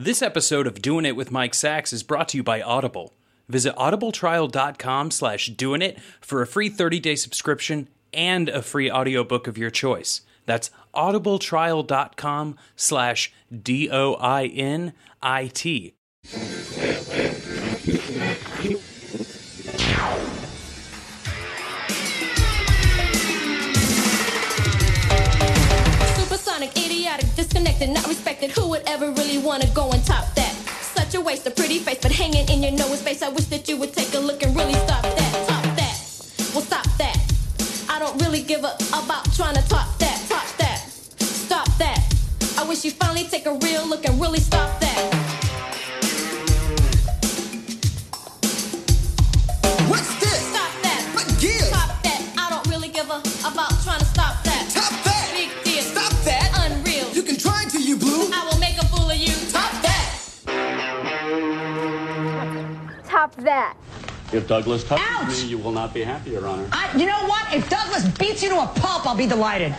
This episode of Doing It with Mike Sacks is brought to you by Audible. Visit audibletrial.com slash doing it for a free 30-day subscription and a free audiobook of your choice. That's audibletrial.com slash D-O-I-N-I-T. Disconnected, not respected. Who would ever really wanna go and top that? Such a waste, a pretty face, but hanging in your nose space. I wish that you would take a look and really stop that. Top that. Well, stop that. I don't really give a about trying to top that. Top that. Stop that. I wish you finally take a real look and really stop that. Top that. If Douglas touches Ouch! me, you will not be happy, Your Honor. I, you know what? If Douglas beats you to a pulp, I'll be delighted.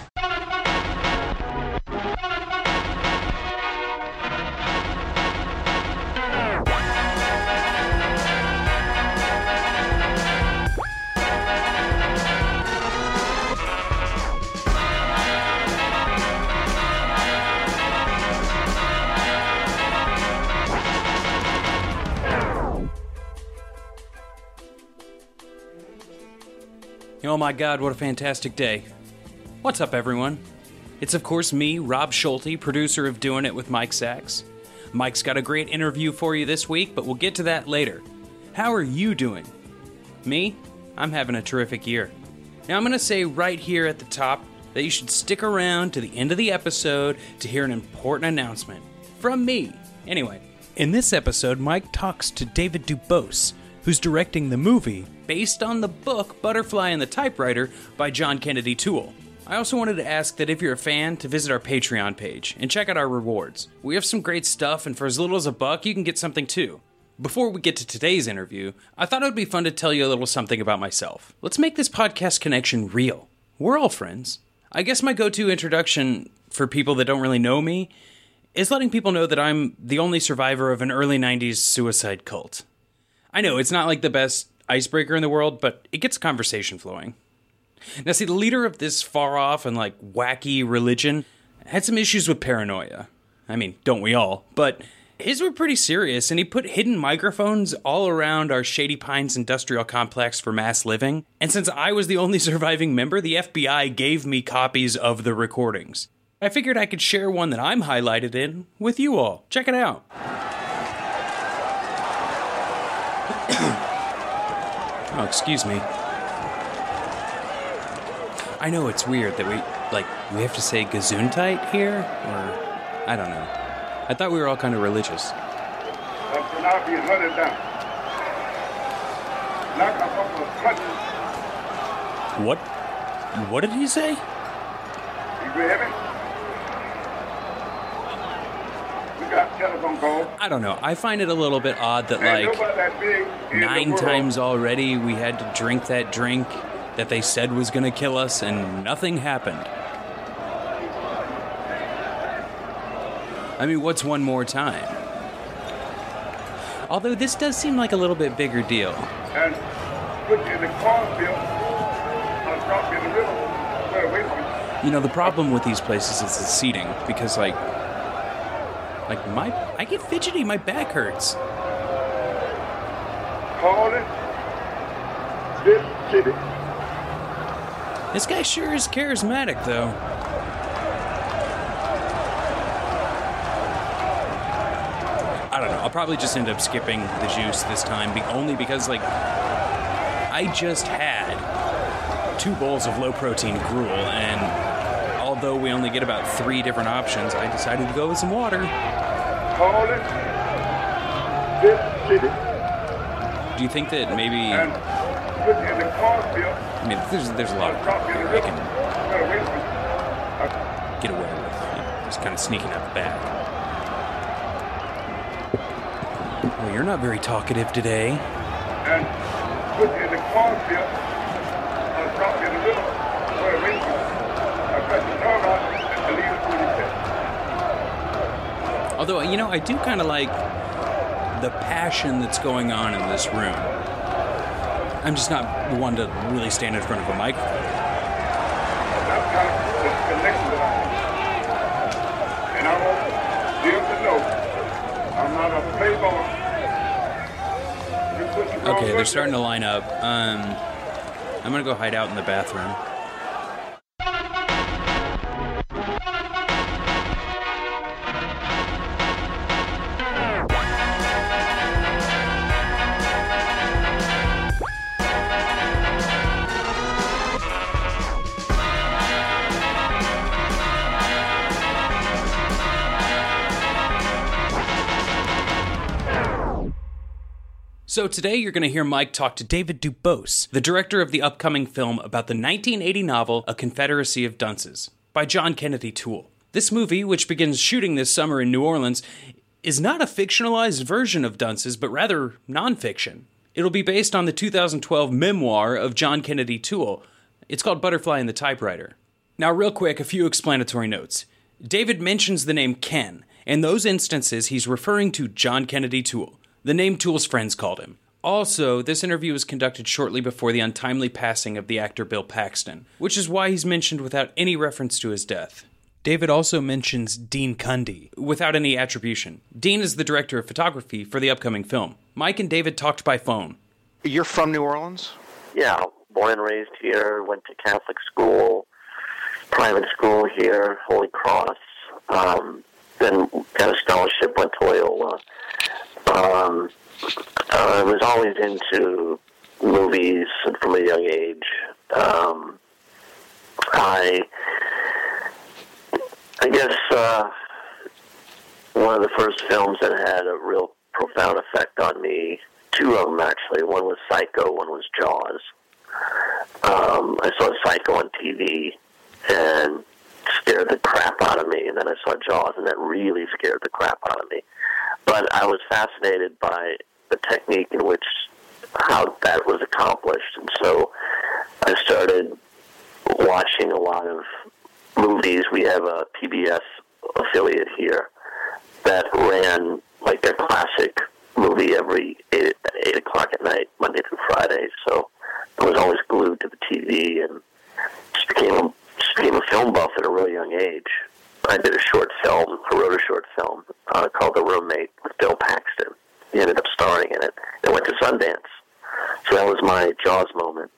My god, what a fantastic day. What's up, everyone? It's, of course, me, Rob Schulte, producer of Doing It with Mike Sacks. Mike's got a great interview for you this week, but we'll get to that later. How are you doing? Me? I'm having a terrific year. Now, I'm going to say right here at the top that you should stick around to the end of the episode to hear an important announcement. From me. Anyway, in this episode, Mike talks to David DuBos, who's directing the movie based on the book Butterfly in the Typewriter by John Kennedy Toole. I also wanted to ask that if you're a fan, to visit our Patreon page and check out our rewards. We have some great stuff, and for as little as a buck, you can get something too. Before we get to today's interview, I thought it would be fun to tell you a little something about myself. Let's make this podcast connection real. We're all friends. I guess my go to introduction for people that don't really know me is letting people know that I'm the only survivor of an early 90s suicide cult. I know it's not like the best icebreaker in the world, but it gets conversation flowing. Now, see, the leader of this far off and like wacky religion had some issues with paranoia. I mean, don't we all? But his were pretty serious, and he put hidden microphones all around our Shady Pines industrial complex for mass living. And since I was the only surviving member, the FBI gave me copies of the recordings. I figured I could share one that I'm highlighted in with you all. Check it out. Oh, excuse me. I know it's weird that we like we have to say Gesundheit here, or I don't know. I thought we were all kind of religious. That will now be hunted down. Knock a couple of punches. What? What did he say? You hear me? We got telephone calls. I don't know. I find it a little bit odd that, like, that big nine times already we had to drink that drink that they said was going to kill us, and nothing happened. I mean, what's one more time? Although this does seem like a little bit bigger deal. And put you in the car, Bill. Drop you in the river. Well, wait a minute. You know, the problem with these places is the seating because, like, like my I get fidgety. My back hurts. Calling this city. This guy sure is charismatic, though. I don't know. I'll probably just end up skipping the juice this time, be- only because, like, I just had two bowls of low protein gruel, and although we only get about three different options, I decided to go with some water. Calling this city. Do you think that maybe? And in the car, I mean, there's there's a lot of you I can Well, wait a minute. get away with, you know, just kind of sneaking out the back. Well, you're not very talkative today. And put in the. I'll drop you in the river. Well, wait a minute. I'll cut your tongue out and leave it to you. Although, you know, I do kind of like the passion that's going on in this room. I'm just not the one to really stand in front of a wrong Okay, they're starting to line up. Um, I'm gonna go hide out in the bathroom. So today you're going to hear Mike talk to David DuBos, the director of the upcoming film about the 1980 novel A Confederacy of Dunces by John Kennedy Toole. This movie, which begins shooting this summer in New Orleans, is not a fictionalized version of Dunces, but rather nonfiction. It'll be based on the 2012 memoir of John Kennedy Toole. It's called Butterfly in the Typewriter. Now, real quick, a few explanatory notes. David mentions the name Ken. In those instances, he's referring to John Kennedy Toole, the name Toole's friends called him. Also, this interview was conducted shortly before the untimely passing of the actor Bill Paxton, which is why he's mentioned without any reference to his death. David also mentions Dean Cundey, without any attribution. Dean is the director of photography for the upcoming film. Mike and David talked by phone. You're from New Orleans? Yeah, born and raised here, went to Catholic school, private school here, Holy Cross. Um, then got a scholarship, went to Loyola. Um, I was always into movies from a young age. Um, I, I guess uh, one of the first films that had a real profound effect on me. Two of them actually. One was Psycho. One was Jaws. Um, I saw Psycho on TV and scared the crap out of me, and then I saw Jaws, and that really scared the crap out of me. But I was fascinated by the technique in which how that was accomplished, and so I started watching a lot of movies. We have a PBS affiliate here that ran like a classic movie every eight, eight o'clock at night, Monday through Friday. So I was always glued to the TV and just became just became a film buff at a really young age. I did a short film, I wrote a short film uh, called The Roommate with Bill Paxton. He ended up starring in it. It went to Sundance. So that was my Jaws moment.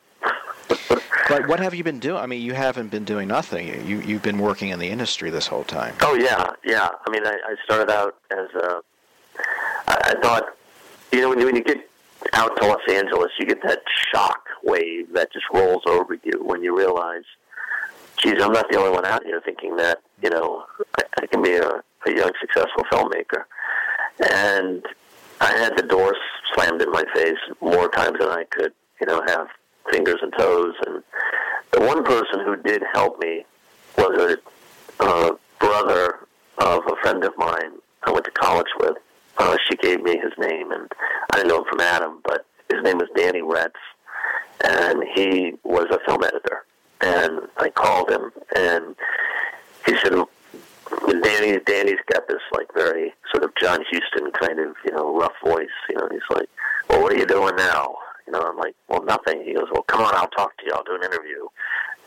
But what have you been doing? I mean, you haven't been doing nothing. You you've been working in the industry this whole time. Oh yeah, yeah. I mean, I, I started out as a. I, I thought, you know, when you, when you get out to Los Angeles, you get that shock wave that just rolls over you when you realize, geez, I'm not the only one out here thinking that you know I, I can be a, a young successful filmmaker, and I had the doors slammed in my face more times than I could, you know, have fingers and toes. And the one person who did help me was a uh, brother of a friend of mine I went to college with. Uh, she gave me his name, and I didn't know him from Adam, but his name was Danny Retz, and he was a film editor. And I called him, and he said, Danny, Danny's got this like very sort of John Huston kind of you know rough voice. You know, he's like, "Well, what are you doing now?" You know, I'm like, "Well, nothing." He goes, "Well, come on, I'll talk to you. I'll do an interview."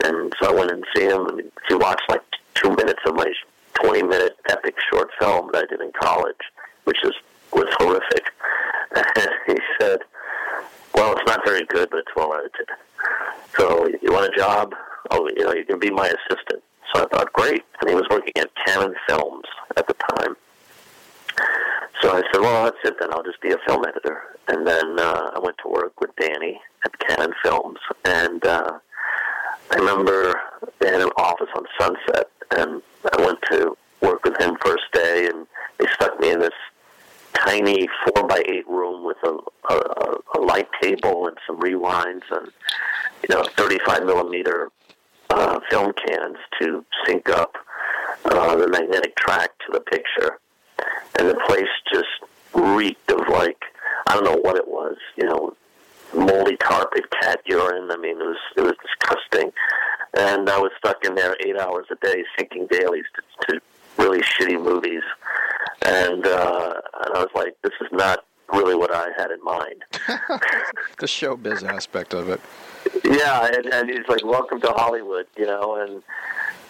And so I went and see him, and he watched like two minutes of my 20 minute epic short film that I did in college, which is was horrific. "Well, it's not very good, but it's well edited. So you want a job? Oh, you know, you can be my assistant." So I thought, great. And he was working at Cannon Films at the time. So I said, well, that's it then. I'll just be a film editor. And then uh, I went to work with Danny at Cannon Films. And uh, I remember they had an office on Sunset, and I went to work with him first day, and they stuck me in this tiny four by eight room with a, a, a light table and some rewinds and you know 35 millimeter uh, film cans to sync up uh, the magnetic track to the picture, and the place just reeked of like I don't know what it was, you know, moldy carpet, cat urine. I mean, it was it was disgusting, and I was stuck in there eight hours a day syncing dailies to, to really shitty movies, and uh, and I was like, this is not really what I had in mind. the showbiz aspect of it. Yeah, and, and he's like, "Welcome to Hollywood," you know, and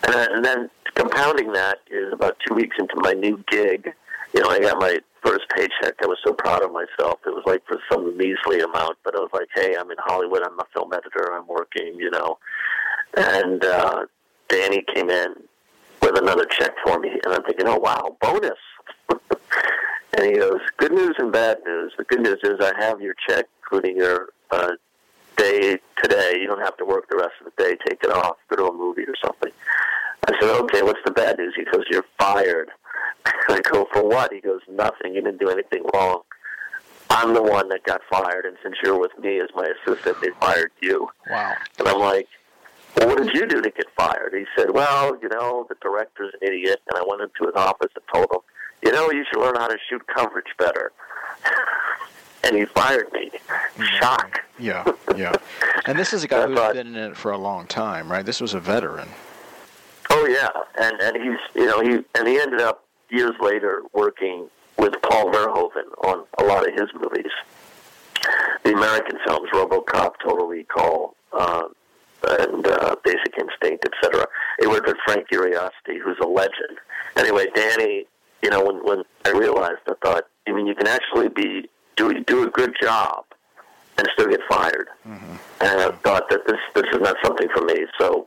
and, and then compounding that is about two weeks into my new gig. You know, I got my first paycheck. I was so proud of myself. It was like for some measly amount, but I was like, "Hey, I'm in Hollywood. I'm a film editor. I'm working." You know, and uh, Danny came in with another check for me, and I'm thinking, "Oh wow, bonus." and he goes, "Good news and bad news. The good news is I have your check, including your uh, day today. You don't have to work the rest of the day. Take it off. Go to a movie or something. I said, okay, what's the bad news? He goes, you're fired. I go, for what? He goes, nothing. You didn't do anything wrong. I'm the one that got fired, and since you're with me as my assistant, they fired you. Wow. And I'm like, well, what did you do to get fired? He said, well, you know, the director's an idiot. And I went into his office and told him, you know, you should learn how to shoot coverage better. and he fired me. Shock. Yeah, yeah. And this is a guy who's been in it for a long time, right? This was a veteran. Oh yeah, and and he's you know he and he ended up years later working with Paul Verhoeven on a lot of his movies. The American films, RoboCop, Total Recall, uh, and uh, Basic Instinct, etc. He worked with Frank Urioste, who's a legend. Anyway, Danny, you know, when when I realized, I thought, I mean, you can actually be do do a good job and still get fired. Mm-hmm. And I thought that this this is not something for me. So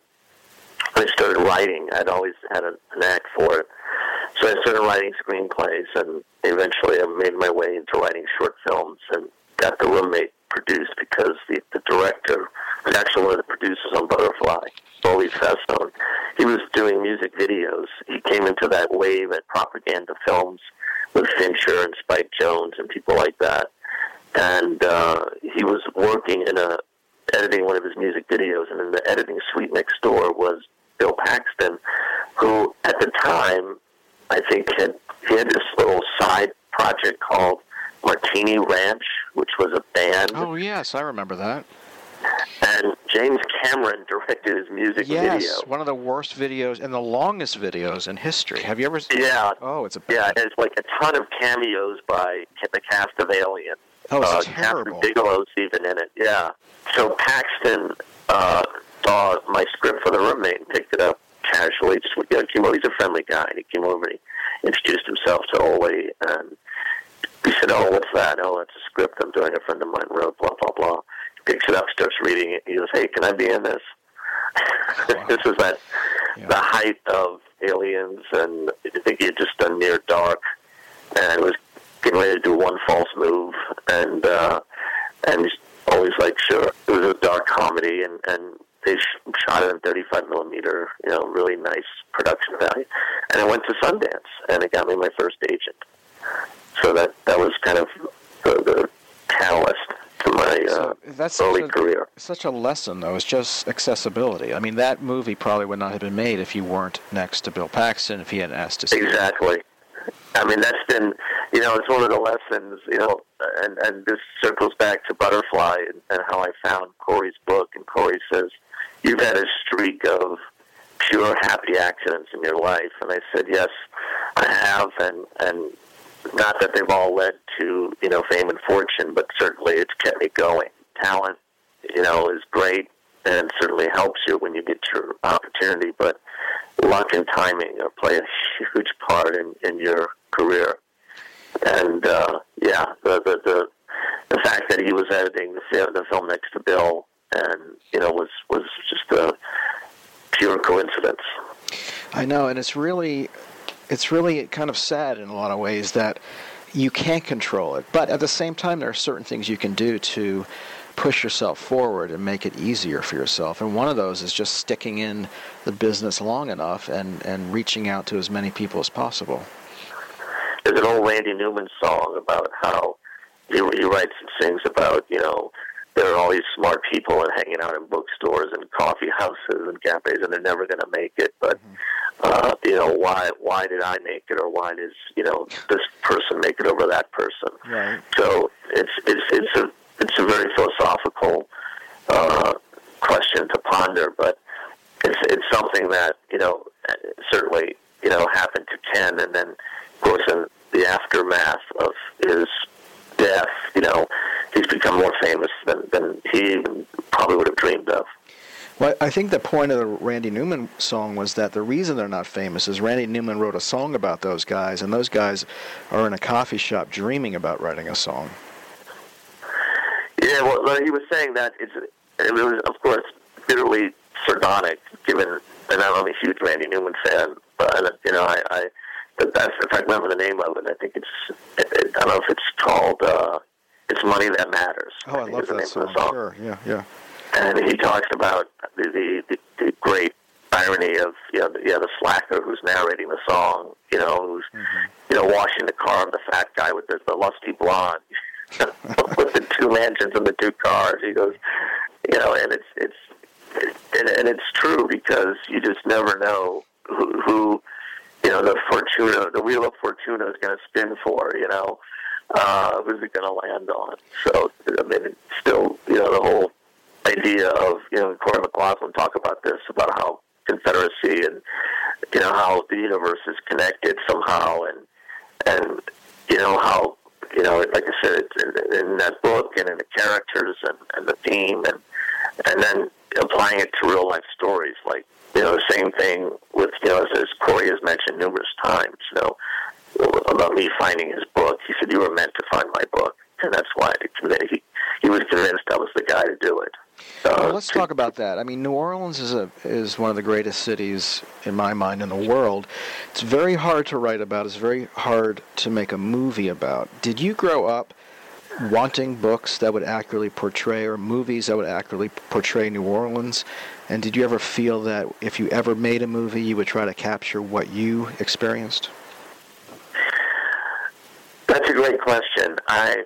I started writing. I'd always had a, a knack for it. So I started writing screenplays, and eventually I made my way into writing short films and got the roommate produced because the, the director was actually one of the producers on Butterfly, Bolie Fessone. He was doing music videos. He came into that wave at propaganda films with Fincher and Spike Jonze and people like that. And uh, he was working in a editing one of his music videos, and in the editing suite next door was Bill Paxton, who at the time I think had he had this little side project called Martini Ranch, which was a band. Oh yes, I remember that. And James Cameron directed his music yes, video. one of the worst videos and the longest videos in history. Have you ever? seen Yeah. Oh, it's a Yeah, it's like a ton of cameos by the cast of Alien. Oh, it's uh, terrible. Kathryn Bigelow's even in it. Yeah. So Paxton uh, saw my script for the roommate and picked it up casually. Just you know, came over. He's a friendly guy. And he came over and he introduced himself to Ole and he said, "Oh, what's that? Oh, it's a script I'm doing. A friend of mine wrote. Blah blah blah." He picks it up, starts reading it. He goes, "Hey, can I be in this?" this was at the height of Aliens, and I think he had just done Near Dark, and was getting ready to do one false move, and uh, and always like, "Sure." It was a dark comedy, and and they sh- shot it in 35 millimeter, you know, really nice production value. And I went to Sundance, and it got me my first agent. So that that was kind of the, the catalyst to my uh, That's early such a, career. such a lesson, though. It's just accessibility. I mean, that movie probably would not have been made if you weren't next to Bill Paxton, if he hadn't asked to see it. Exactly. I mean, that's been, you know, it's one of the lessons, you know, and, and this circles back to Butterfly and, and how I found Cory's book. And Cory says, You've had a streak of pure happy accidents in your life. And I said, Yes, I have. And, and not that they've all led to, you know, fame and fortune, but certainly it's kept me going. Talent, you know, is great and certainly helps you when you get your opportunity, but luck and timing play a huge part in, in your career. And uh, yeah, the, the the the fact that he was editing the film, the film next to Bill, and you know, was was just a pure coincidence. I know, and it's really it's really kind of sad in a lot of ways that you can't control it. But at the same time, there are certain things you can do to push yourself forward and make it easier for yourself. And one of those is just sticking in the business long enough and, and reaching out to as many people as possible. There's an old Randy Newman song about how he, he writes and sings about, you know, there are all these smart people and hanging out in bookstores and coffee houses and cafes, and they're never going to make it. But uh, you know, why why did I make it, or why does you know this person make it over that person? Right. So it's it's it's a it's a very philosophical uh, question to ponder, but it's it's something that you know certainly you know happened to Ken, and then of course in the aftermath of his death, you know, he's become more famous than than he probably would have dreamed of. Well, I think the point of the Randy Newman song was that the reason they're not famous is Randy Newman wrote a song about those guys, and those guys are in a coffee shop dreaming about writing a song. Yeah, well, he was saying that it's it was of course bitterly sardonic, given and I'm a huge Randy Newman fan, but you know I, I but that's if I remember the name of it, I think it's it, it, I don't know if it's called uh, it's Money That Matters. Oh, I, I love that song. song. Sure, yeah, yeah. And he talks about the the, the, the great irony of you know the, yeah the slacker who's narrating the song, you know who's mm-hmm. you know washing the car of the fat guy with the, the lusty blonde. with the two mansions and the two cars. He goes, you know, and it's it's and, and it's true because you just never know who, who you know the fortuna, the wheel of fortuna is going to spin for. You know, uh, who's it going to land on? So I mean, still you know the whole idea of you know Cory MacLauchlin talk about this about how Confederacy and you know how the universe is connected somehow and and you know how you know, like I said, in, in that book and in the characters and, and the theme, and and then applying it to real life stories, like you know, the same thing with you know, as, as Cory has mentioned numerous times, you know, about me finding his book. He said you were meant to find my book, and that's why I did he he was convinced I was the guy to do it. Uh, well, let's talk about that. I mean, New Orleans is a is one of the greatest cities in my mind in the world. It's very hard to write about. It's very hard to make a movie about. Did you grow up wanting books that would accurately portray or movies that would accurately portray New Orleans? And did you ever feel that if you ever made a movie, you would try to capture what you experienced? That's a great question. I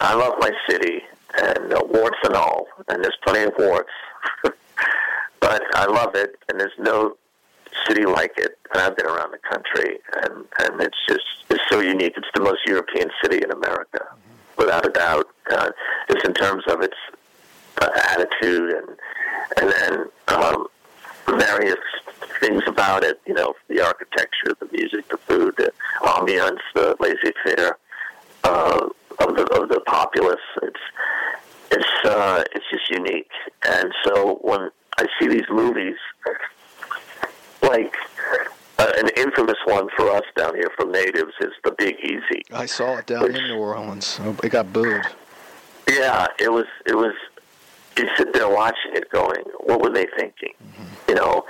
I love my city and uh, warts and all, and there's plenty of warts. but I love it, and there's no city like it. And I've been around the country, and and it's just it's so unique. It's the most European city in America. Without a doubt. Uh, just in terms of its uh, attitude and and then um, various things about it. You know, the architecture, the music, the food, the ambiance, the laissez-faire. Uh, of the of the populace. It's it's uh, it's just unique. And so when I see these movies, like uh, an infamous one for us down here from natives is The Big Easy. I saw it down which, in New Orleans. It got booed. Yeah, it was it was. You sit there watching it, going, "What were they thinking?" Mm-hmm. You know,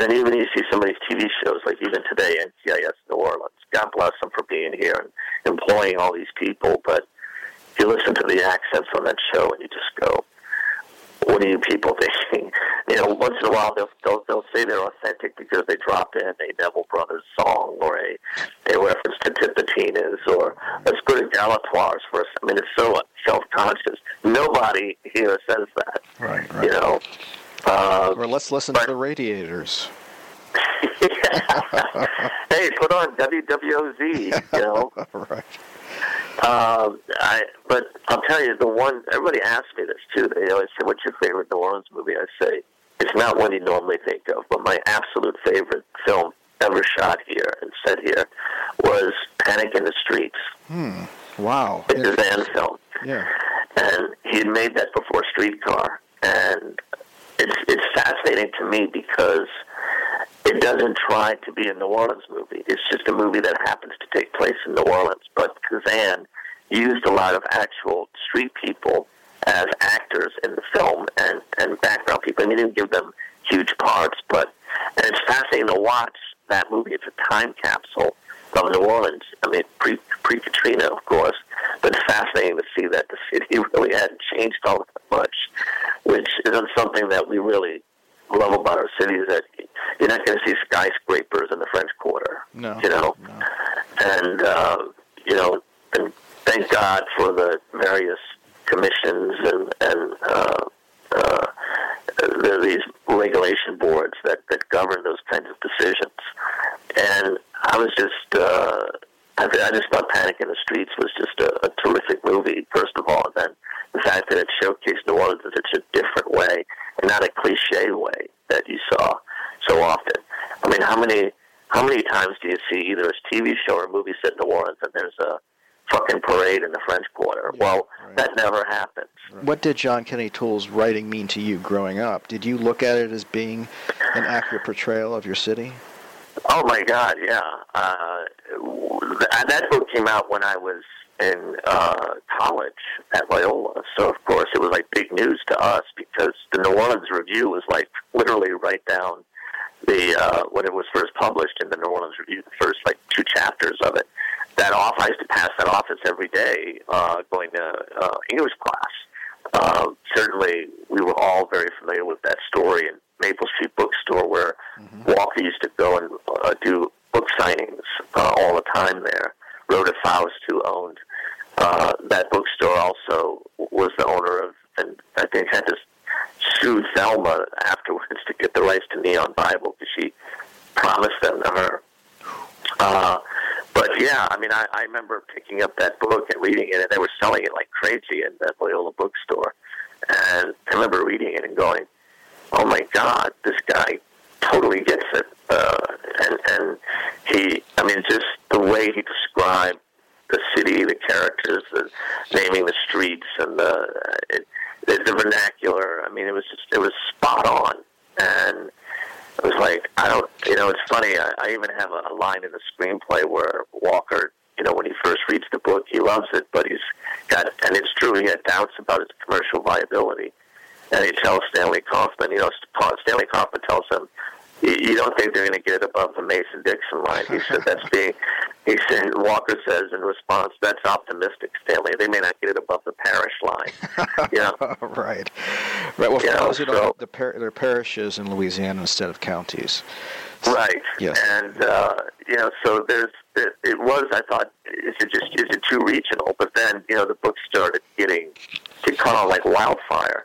and even you see some of these TV shows, like even today, NCIS New Orleans. God bless them for being here and employing all these people, but you listen to the accents on that show and you just go, what are you people thinking? You know, once in a while they'll they'll, they'll say they're authentic because they drop in a Neville Brothers song or a a reference to Tipitina's or let's go to Galatoire's for us. I mean, it's so self conscious. Nobody here says that. Right. Right. You know. Uh, or let's listen but, to the Radiators. hey, put on WWOZ, you know. right. Um, I, but I'll tell you, the one everybody asks me this too. They always say, "What's your favorite New Orleans movie?" I say, "It's not one you normally think of, but my absolute favorite film ever shot here and set here was Panic in the Streets." Hmm. Wow. It's a Van film. Yeah. And he had made that before Streetcar, and it's it's fascinating to me because it doesn't try to be a New Orleans movie. It's just a movie that happens to take place in New Orleans. But Kazan used a lot of actual street people as actors in the film and, and background people. I mean, he didn't give them huge parts, but and it's fascinating to watch that movie. It's a time capsule of New Orleans. I mean, pre pre Katrina, of course, but it's fascinating to see that the city really hadn't changed all which isn't something that we really love about our city is that you're not going to see skyscrapers in the French Quarter. No. You know, and uh, you know, and thank God for the various commissions and and uh, uh, the, these regulation boards that that govern those kinds of decisions. And I was just. Uh, I, I just thought Panic in the Streets was just a, a terrific movie, first of all, and then the fact that it showcased New Orleans in such a different way and not a cliche way that you saw so often. I mean, how many how many times do you see either a TV show or a movie set in New Orleans and there's a fucking parade in the French Quarter? well, that never happens. What did John Kennedy Toole's writing mean to you growing up? Did you look at it as being an accurate portrayal of your city? Oh my God, yeah. Uh, that book came out when I was in uh, college at Loyola, so of course it was like big news to us because the New Orleans Review was like literally right down the uh, when it was first published in the New Orleans Review, the first like two chapters of it. That off, I used to pass that office every day uh, going to uh, English class. Uh, certainly, we were all very familiar with that story in Maple Street Bookstore, where Walker used to go and uh, do book signings uh, all the time there. Rhoda Faust, who owned uh, that bookstore, also was the owner of, and I think had to sue Thelma afterwards to get the rights to Neon Bible because she promised them to her. Uh, yeah, I mean, I, I remember picking up that book and reading it, and they were selling it like crazy in that Loyola bookstore. And I remember reading it and going, "Oh my God, this guy totally gets it." Uh, and and he, I mean, just the way he described the city, the characters, the naming the streets, and the it, the, the vernacular. I mean, it was just it was spot on, and it was like I don't, you know, it's funny. I, I even have a, a line in the screenplay where Walker, you know, when he first reads the book, he loves it, but he's got, and it's true, he had doubts about its commercial viability. And he tells Stanley Kaufman, you know, Stanley Kaufman tells him, you don't think they're going to get it above the Mason Dixon line. He said that's being. He said Walker says in response, "That's optimistic, Stanley. They may not get it above the parish line." Yeah, right. Right. Well, for Yeah, those who don't, so- know, the par- there are parishes in Louisiana instead of counties. right. Yes. And uh, you know, so there's it, it was. I thought is it just is it too regional? But then you know the book started getting to caught on like wildfire,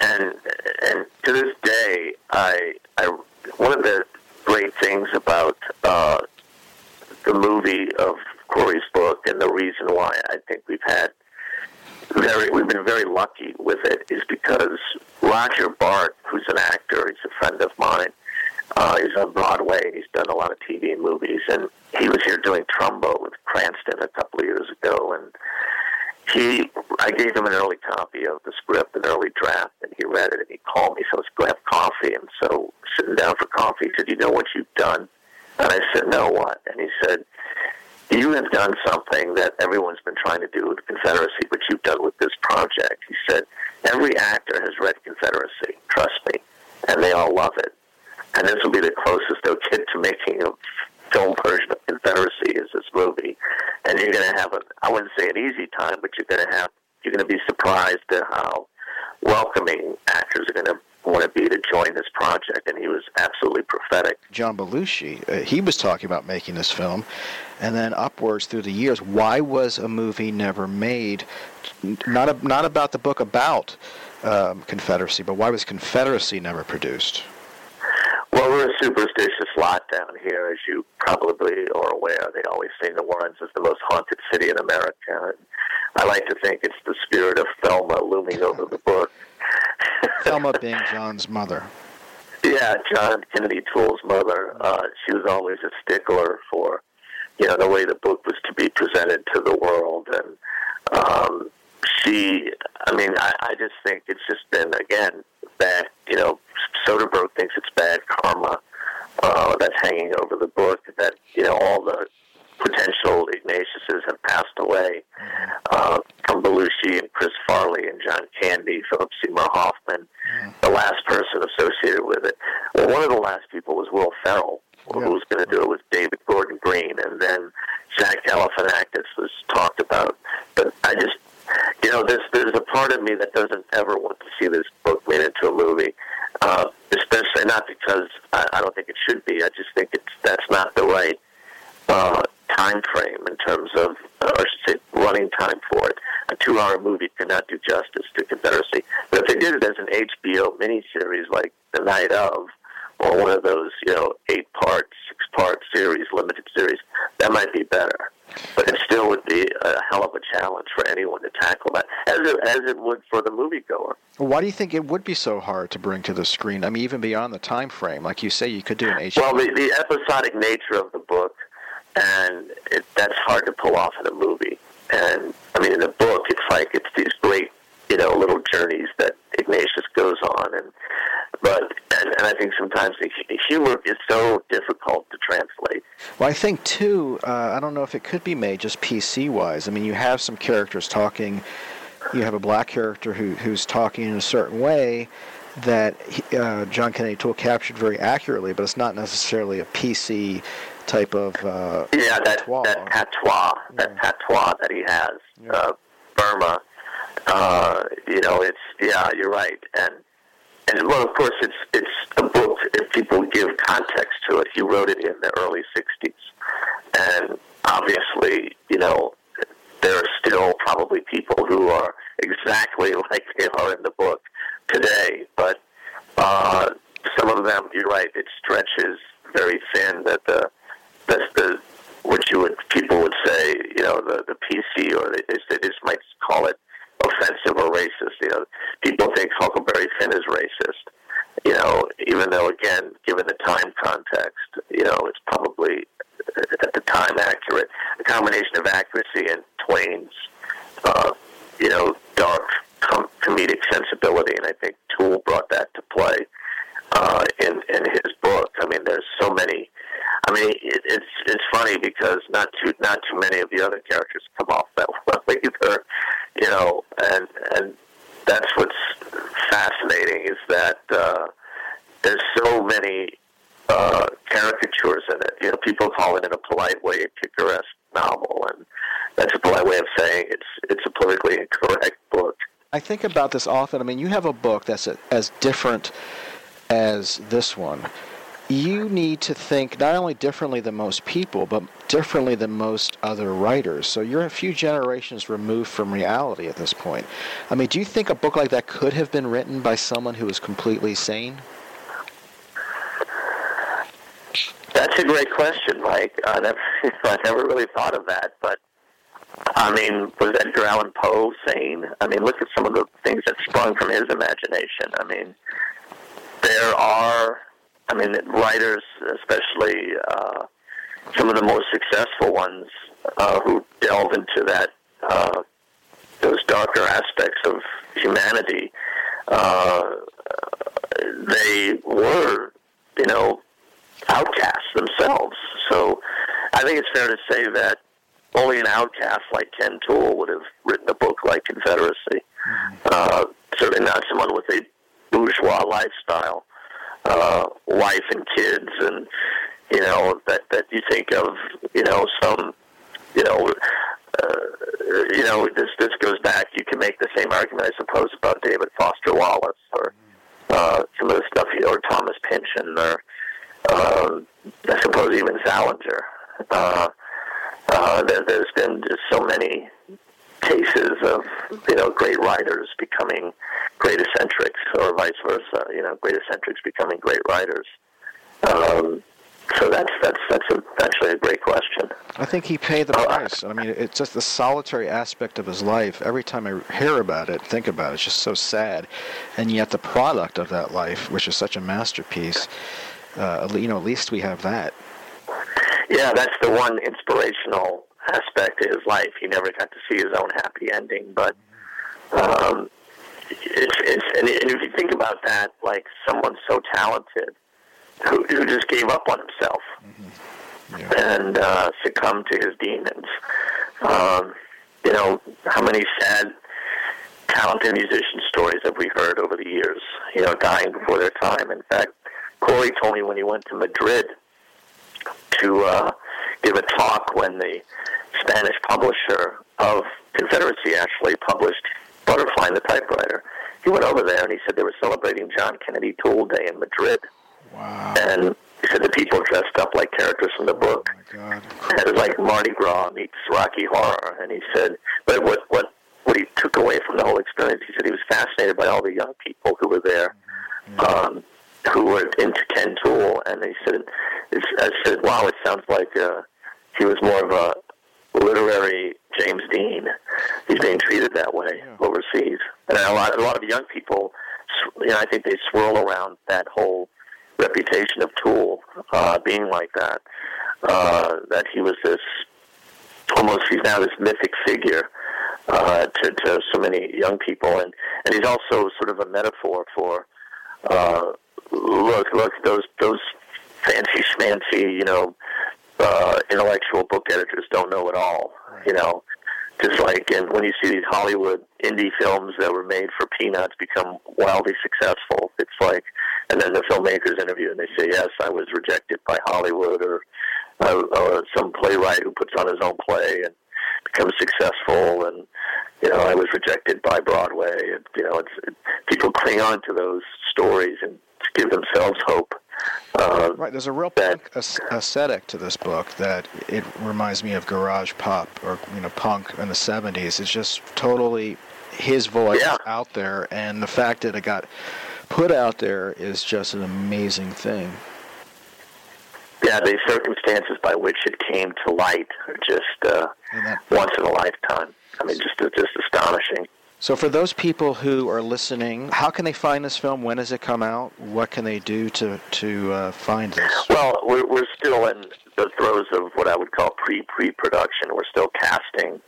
and and to this day, I I one of the great things about uh, the movie of Cory's book and the reason why I think we've had very we've been very lucky with it is because Roger Bart, who's an actor, he's a friend of mine. Uh, he's on Broadway. He's done a lot of TV and movies, and he was here doing Trumbo with Cranston a couple of years ago. And he, I gave him an early copy of the script, an early draft, and he read it. And he called me, so let's go have coffee. And so sitting down for coffee, he said, "You know what you've done?" And I said, "No, what?" And he said, you have done something that everyone's been trying to do with Confederacy, but you've done with this project. He said, every actor has read Confederacy, trust me, and they all love it. And this will be the closest they'll get to making a film version of Confederacy is this movie. And you're going to have a, I wouldn't say an easy time, but you're going to have, you're going to be surprised at how welcoming actors are going to want to be to join this project. And he was absolutely prophetic. John Belushi, uh, he was talking about making this film, and then upwards through the years, why was a movie never made? Not a, not about the book about um, Confederacy, but why was Confederacy never produced? Well, we're a superstitious lot down here, as you probably are aware. They always say New Orleans is the most haunted city in America. And I like to think it's the spirit of Thelma looming over the book. Thelma being John's mother. Yeah, John Kennedy Toole's mother. Uh, she was always a stickler for, you know, the way the book was to be presented to the world, and um, she. I mean, I, I just think it's just been again bad. You know, Soderbergh thinks it's bad karma uh, that's hanging over the book. That you know all the potential Ignatiuses have passed away uh, from Belushi and Chris Farley and John Candy, Philip Seymour Hoffman. The last person associated with it. Well, one of the last people was Will Ferrell, who was going to do it with David Gordon Green, and then Zach Galifianakis was talked about. But I just, you know, there's there's a part of me that doesn't ever want to see this book made into a movie. Uh, especially not because I, I don't think it should be. I just think it's that's not the right uh, time frame in terms of, or I should say, running time for it. A two-hour movie cannot do justice to Confederacy. But if they did it as an HBO miniseries like The Night of, or one of those, you know, eight-part, six-part series, limited series, that might be better. But it still would be a hell of a challenge for anyone to tackle that, as it, as it would for the moviegoer. Why do you think it would be so hard to bring to the screen? I mean, even beyond the time frame, like you say, you could do an HBO. Well, the, the episodic nature of the book, and it, that's hard to pull off in a movie. And I mean, in the book, it's like it's these great, you know, little journeys that Ignatius goes on, and but and, and I think sometimes the humor is so difficult to translate. Well, I think too. Uh, I don't know if it could be made just PC wise. I mean, you have some characters talking. You have a black character who who's talking in a certain way that he, uh, John Kennedy Toole captured very accurately, but it's not necessarily a PC type of uh, yeah that patois. that patois that patois that he has uh, Burma uh, you know it's yeah you're right and and well of course it's it's a book if people give context to it. He wrote it in the early 60s and obviously you know there are still probably people who are exactly like they are in the book today. But uh, some of them you're right it stretches very thin that the that's the what you would people would say, you know, the the PC or they, they just might call it offensive or racist. You know, people think Huckleberry Finn is racist. You know, even though again, given the time context, you know, it's probably at the time accurate. A combination of accuracy and Twain's, uh, you know, dark com- comedic sensibility, and I think Toole brought that to play uh, in in his book. I mean, there's so many. I mean, it, it's it's funny because not too not too many of the other characters come off that well either, you know, and and that's what's fascinating is that uh, there's so many uh, caricatures in it. You know, people call it in a polite way a picaresque novel, and that's a polite way of saying it's it's a politically incorrect book. I think about this often. I mean, you have a book that's as different as this one. You need to think not only differently than most people, but differently than most other writers. So you're a few generations removed from reality at this point. I mean, do you think a book like that could have been written by someone who was completely sane? That's a great question, Mike. I never, I never really thought of that, but I mean, was Edgar Allan Poe sane? I mean, look at some of the things that sprung from his imagination. I mean, there are, I mean, writers, especially uh, some of the most successful ones, uh, who delve into that uh, those darker aspects of humanity. Uh, they were, you know, outcasts themselves. So I think it's fair to say that only an outcast like Ken Toole would have written a book like Confederacy. Uh, certainly not someone with a bourgeois lifestyle, uh, wife and kids, and you know that that you think of, you know, some, you know. Uh, you know, this this goes back. You can make the same argument, I suppose, about David Foster Wallace or uh, some of the stuff, you know, or Thomas Pynchon, or uh, I suppose even Salinger. Uh, uh, there, there's been just so many cases of you know great writers becoming great eccentrics, or vice versa. You know, great eccentrics becoming great writers. Um, so that's that's that's a, actually a great question. I think he paid the price. I mean, it's just the solitary aspect of his life. Every time I hear about it, think about it, it's just so sad. And yet, the product of that life, which is such a masterpiece, uh, you know, at least we have that. Yeah, that's the one inspirational aspect of his life. He never got to see his own happy ending, but um, it's, it's and if you think about that, like someone so talented who, who just gave up on himself mm-hmm. yeah. and uh, succumbed to his demons. Um, you know, how many sad, talented musician stories have we heard over the years? You know, dying before their time. In fact, Cory told me when he went to Madrid to uh, give a talk when the Spanish publisher of Confederacy actually published Butterfly in the Typewriter. He went over there and he said they were celebrating John Kennedy Toole Day in Madrid. Wow. And he said the people dressed up like characters from the book. Oh my God. And it was like Mardi Gras meets Rocky Horror. And he said, but what what what he took away from the whole experience, he said he was fascinated by all the young people who were there, mm-hmm. um, who were into Ken Toole. And he said, it's, I said, wow, it sounds like uh, he was more of a literary James Dean. He's being treated that way yeah. overseas, and a lot, a lot of young people, you know, I think they swirl around that whole reputation of Toole uh, being like that. Uh, that he was this almost he's now this mythic figure uh, to, to so many young people, and and he's also sort of a metaphor for uh, look look those those fancy schmancy you know uh, intellectual book editors don't know it all. You know, just like and when you see these Hollywood indie films that were made for peanuts become wildly successful, it's like, and then the filmmakers interview and they say, "Yes, I was rejected by Hollywood," or, uh, or some playwright who puts on his own play and becomes successful, and you know, I was rejected by Broadway. And, you know, it's it, people cling on to those stories and give themselves hope. Uh, right, there's a real punk aesthetic to this book that it reminds me of garage pop or you know punk in the '70s. It's just totally his voice yeah. out there, and the fact that it got put out there is just an amazing thing. Yeah, the circumstances by which it came to light are just uh, once in a lifetime. I mean, just just astonishing. So, for those people who are listening, how can they find this film? When does it come out? What can they do to to uh, find this? Well, we're, we're still in the throes of what I would call pre pre production. We're still casting.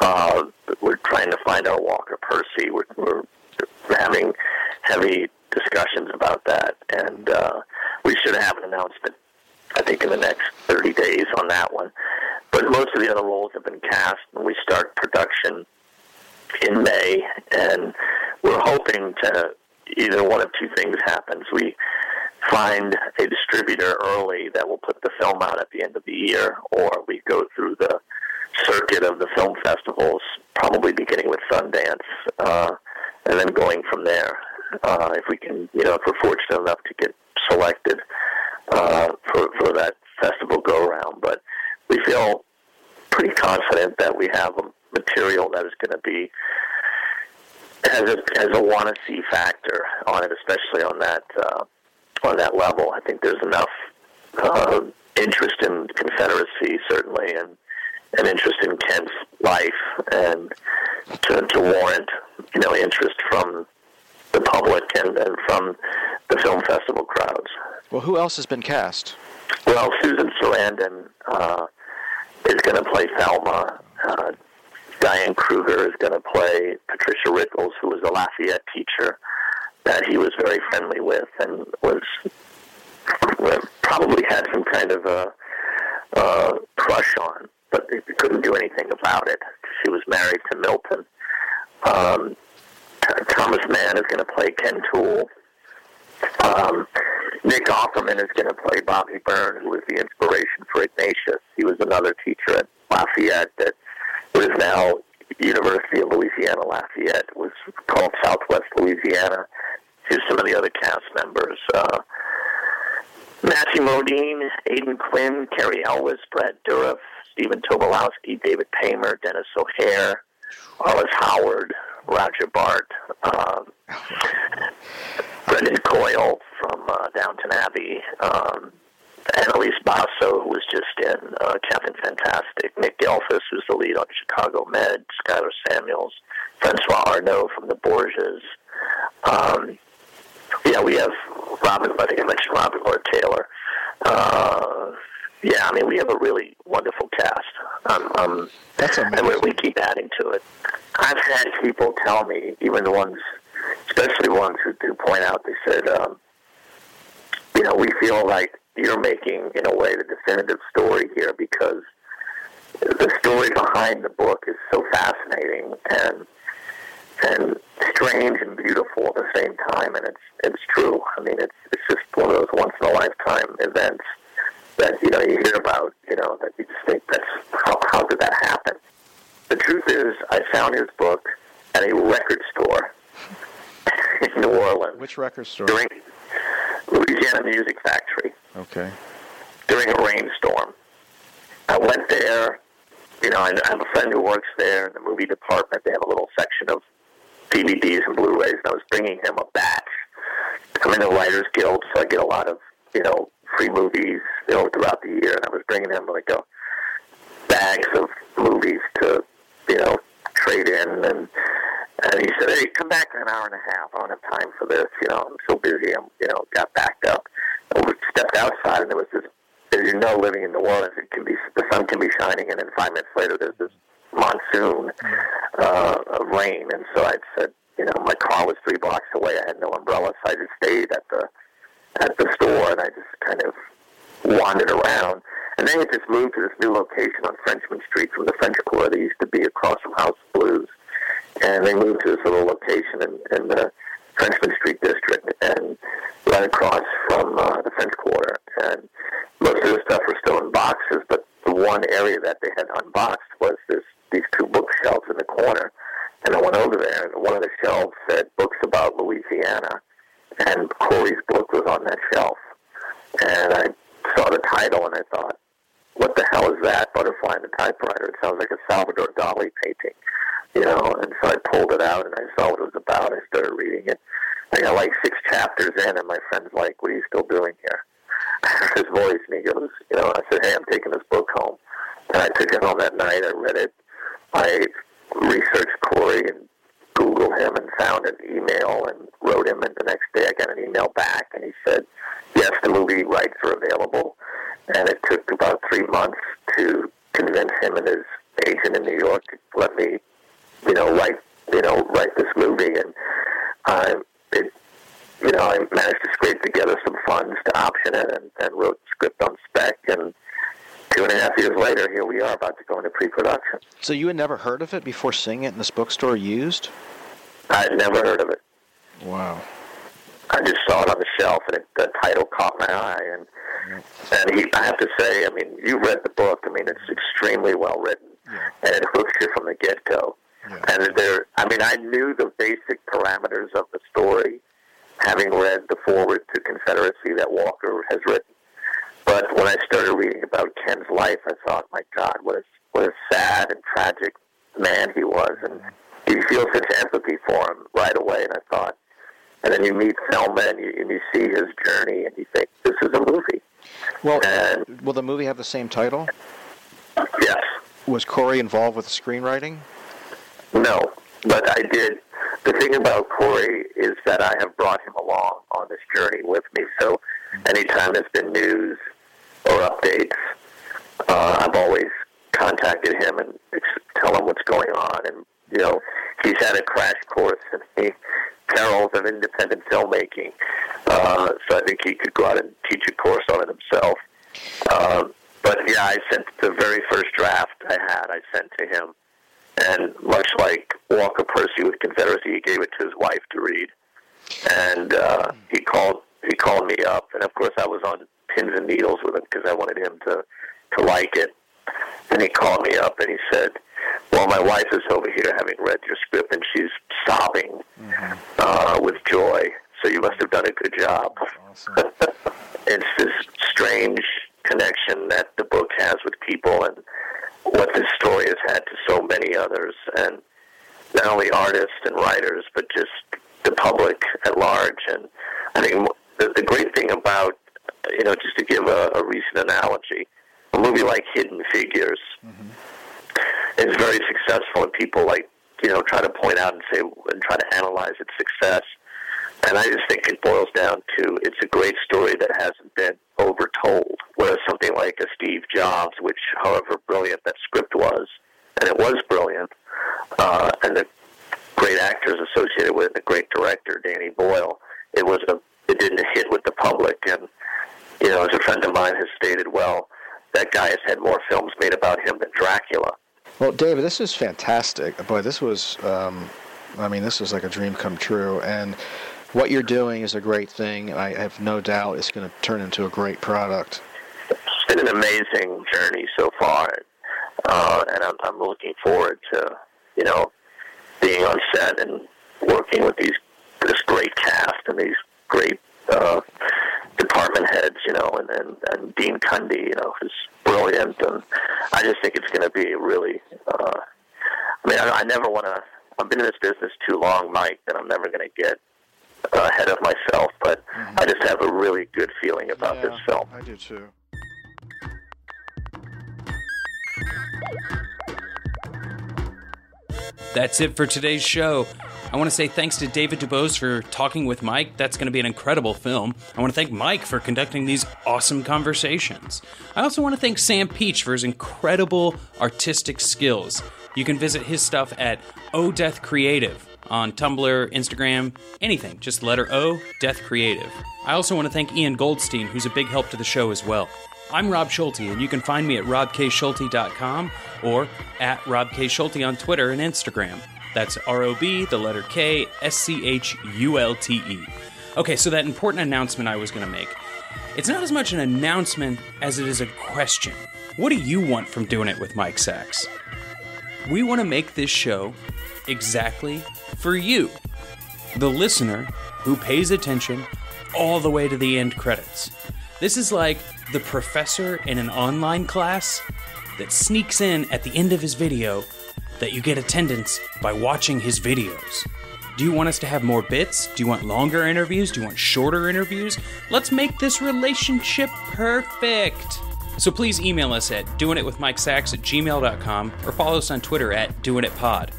Uh, we're trying to find our Walker Percy. We're, we're having heavy discussions about that, and uh, we should have an announcement. I think in the next 30 days on that one. But most of the other roles have been cast, and we start production in May, and we're hoping to either one of two things happens. We find a distributor early that will put the film out at the end of the year, or we go through the circuit of the film festivals, probably beginning with Sundance, uh, and then going from there. Uh, if we can, you know, if we're fortunate enough to get selected uh, for for that festival go around, but we feel pretty confident that we have a material that is going to be has a has a want to see factor on it, especially on that uh, on that level. I think there's enough uh, interest in Confederacy, certainly, and an interest in Kent's life, and to, to warrant you know interest from the public and, and from the film festival crowds. Well, who else has been cast? Well, Susan Sarandon uh, is going to play Thelma. Uh, Diane Kruger is going to play Patricia Rickels, who was a Lafayette teacher that he was very friendly with and was probably had some kind of a, a crush on, but couldn't do anything about it. She was married to Milton. Um, Thomas Mann is going to play Ken Toole. Um, Nick Offerman is going to play Bobby Byrne, who was the inspiration for Ignatius. He was another teacher at Lafayette that was now University of Louisiana Lafayette. was called Southwest Louisiana. to some of the other cast members. Uh, Matthew Modine, Aidan Quinn, Cary Elwes, Brad Dourif, Stephen Tobolowsky, David Paymer, Denis O'Hare, Arliss Howard, Roger Bart. Um, Brendan Coyle from uh, Downton Abbey, um, Annalise Basso, who was just in uh, Captain Fantastic, Nick Gehlfuss, who's the lead on Chicago Med, Skyler Samuels, Francois Arnaud from the Borgias. Um, yeah, we have Robin, I think I mentioned Robin Lord Taylor. Uh, yeah, I mean, we have a really wonderful cast. Um, um, That's and we, we keep adding to it. I've had people tell me, even the ones, especially ones who do point out, they said, um, you know, we feel like you're making, in a way, the definitive story here because the story behind the book is so fascinating and and strange and beautiful at the same time, and it's it's true. I mean, it's it's just one of those once in a lifetime events that you know you hear about. You know that you just think that's how how did that happen? The truth is, I found his book at a record store in New Orleans Which record store? during Louisiana Music Factory Okay. during a rainstorm. I went there. You know, I I have a friend who works there in the movie department. They have a little section of DVDs and Blu-rays, and I was bringing him a batch. I'm in the Writers Guild, so I get a lot of you know free movies you know throughout the year, and I was bringing him like a bags of movies to you know trade in, and and he said, "Hey, come back in an hour and a half. I don't have time for this. You know, I'm so busy. I'm you know got backed up." I stepped outside, and there was this. As you know, living in New Orleans, it can be the sun can be shining, and then five minutes later, there's this monsoon uh, of rain. And so I said, you know, my car was three blocks away. I had no umbrella, so I just stayed at the at the store, and I just kind of wandered around. And then it just moved to this new location on Frenchmen Street from the French Quarter. They used to be across from House Blues, and they moved to this little location in, in the Frenchmen Street district, and right across from uh, the French Quarter. And most of the stuff was still in boxes, but the one area that they had unboxed was this these two bookshelves in the corner. And I went over there, and one of the shelves said books about Louisiana, and Cory's book was on that shelf. And I saw the title, and I thought, what the hell is that? Butterfly in the typewriter. It sounds like a Salvador Dali painting, you know. And so I pulled it out, and I saw what it was about. I started reading it. I got like six chapters in, and my friend's like, "What are you still doing here?" His voice, and he goes, "You know." I said, "Hey, I'm taking this book home." And I took it home that night. I read it. I researched Cory and Googled him and found an email and wrote him. And the next day, I got an email back, and he said, "Yes, the movie rights are available." And it took about three months to convince him and his agent in New York to let me, you know, write, you know, write this movie. And I, it, you know, I managed to scrape together some funds to option it, and, and wrote script on spec. And two and a half years later, here we are, about to go into pre-production. So you had never heard of it before seeing it in this bookstore used? I'd never heard of it. Wow. I just saw it on the shelf, and it, the title caught my eye. And and he, I have to say, I mean, you read the book. I mean, it's extremely well written, and it hooks you from the get go. And there, I mean, I knew the basic parameters of the story, having read the foreword to Confederacy that Walker has written. But when I started reading about Ken's life, I thought, my God, what a what a sad and tragic man he was, and you feel such empathy for him right away. And I thought, and then you meet Thelma, and you, and you see his journey, and you think, this is a movie. Well, And will the movie have the same title? yes, Was Cory involved with the screenwriting? No, but I did. The thing about Cory is that I have brought him along on this journey with me. So anytime there's been news or updates, uh, I've always contacted him and tell him what's going on. And you know, he's had a crash course in the perils of independent filmmaking. Uh, so I think he could go out and teach a course on it himself. Um, but yeah, I sent the very first draft I had. I sent to him, and much like Walker Percy with Confederacy, he gave it to his wife to read. And uh, he called he called me up, and of course I was on pins and needles with him because I wanted him to to like it. And he called me up and he said, "Well, my wife is over here having read your script, and she's sobbing uh, with joy. So you must have done a good job." it's this strange connection that the book has with people, and what this story has had to so many others, and not only artists and writers, but just the public at large. And I think the, the great thing about, you know, just to give a, a recent analogy, a movie like Hidden Figures mm-hmm. is very successful, and people like, you know, try to point out and say and try to analyze its success. And I just think it boils down to it's a great story that hasn't been overtold. Whereas something like a Steve Jobs, which, however brilliant that script was, and it was brilliant, uh, and the great actors associated with it, the great director Danny Boyle, it was a it didn't hit with the public. And you know, as a friend of mine has stated, well, that guy has had more films made about him than Dracula. Well, David, this is fantastic. Boy, this was, um, I mean, this was like a dream come true. And what you're doing is a great thing. I have no doubt it's going to turn into a great product. It's been an amazing journey so far, uh, and I'm, I'm looking forward to, you know, being on set and working with these this great cast and these great uh, department heads, you know, and, and, and Dean Cundey, you know, who's brilliant, and I just think it's going to be really. Uh, I mean, I, I never want to. I've been in this business too long, Mike, that I'm never going to get ahead of myself. But mm-hmm. I just have a really good feeling about yeah, this film. I do too. That's it for today's show. I want to say thanks to David DuBos for talking with Mike. That's going to be an incredible film. I want to thank Mike for conducting these awesome conversations. I also want to thank Sam Peach for his incredible artistic skills. You can visit his stuff at O Death Creative on Tumblr, Instagram, anything. Just letter O, Death Creative. I also want to thank Ian Goldstein, who's a big help to the show as well. I'm Rob Schulte, and you can find me at robkschulte.com or at robkschulte on Twitter and Instagram. That's R O B, the letter K, S C H U L T E. Okay, so that important announcement I was going to make. It's not as much an announcement as it is a question. What do you want from doing it with Mike Sacks? We want to make this show exactly for you, the listener who pays attention all the way to the end credits. This is like the professor in an online class that sneaks in at the end of his video that you get attendance by watching his videos. Do you want us to have more bits? Do you want longer interviews? Do you want shorter interviews? Let's make this relationship perfect. So please email us at doingitwithmikesacks at gmail.com or follow us on Twitter at doingitpod.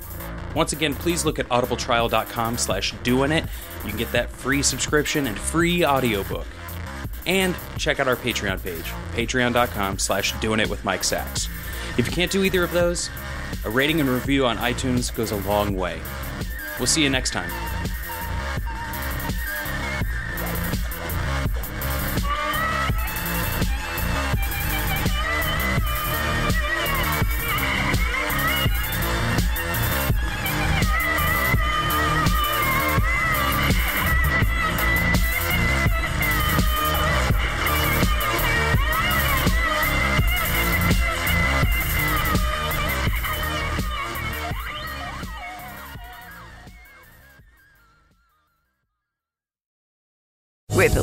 Once again, please look at audibletrial.com slash doingit. You can get that free subscription and free audiobook. And check out our Patreon page, patreon.com slash doingitwithmikesacks. If you can't do either of those, a rating and review on iTunes goes a long way. We'll see you next time.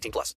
18 plus.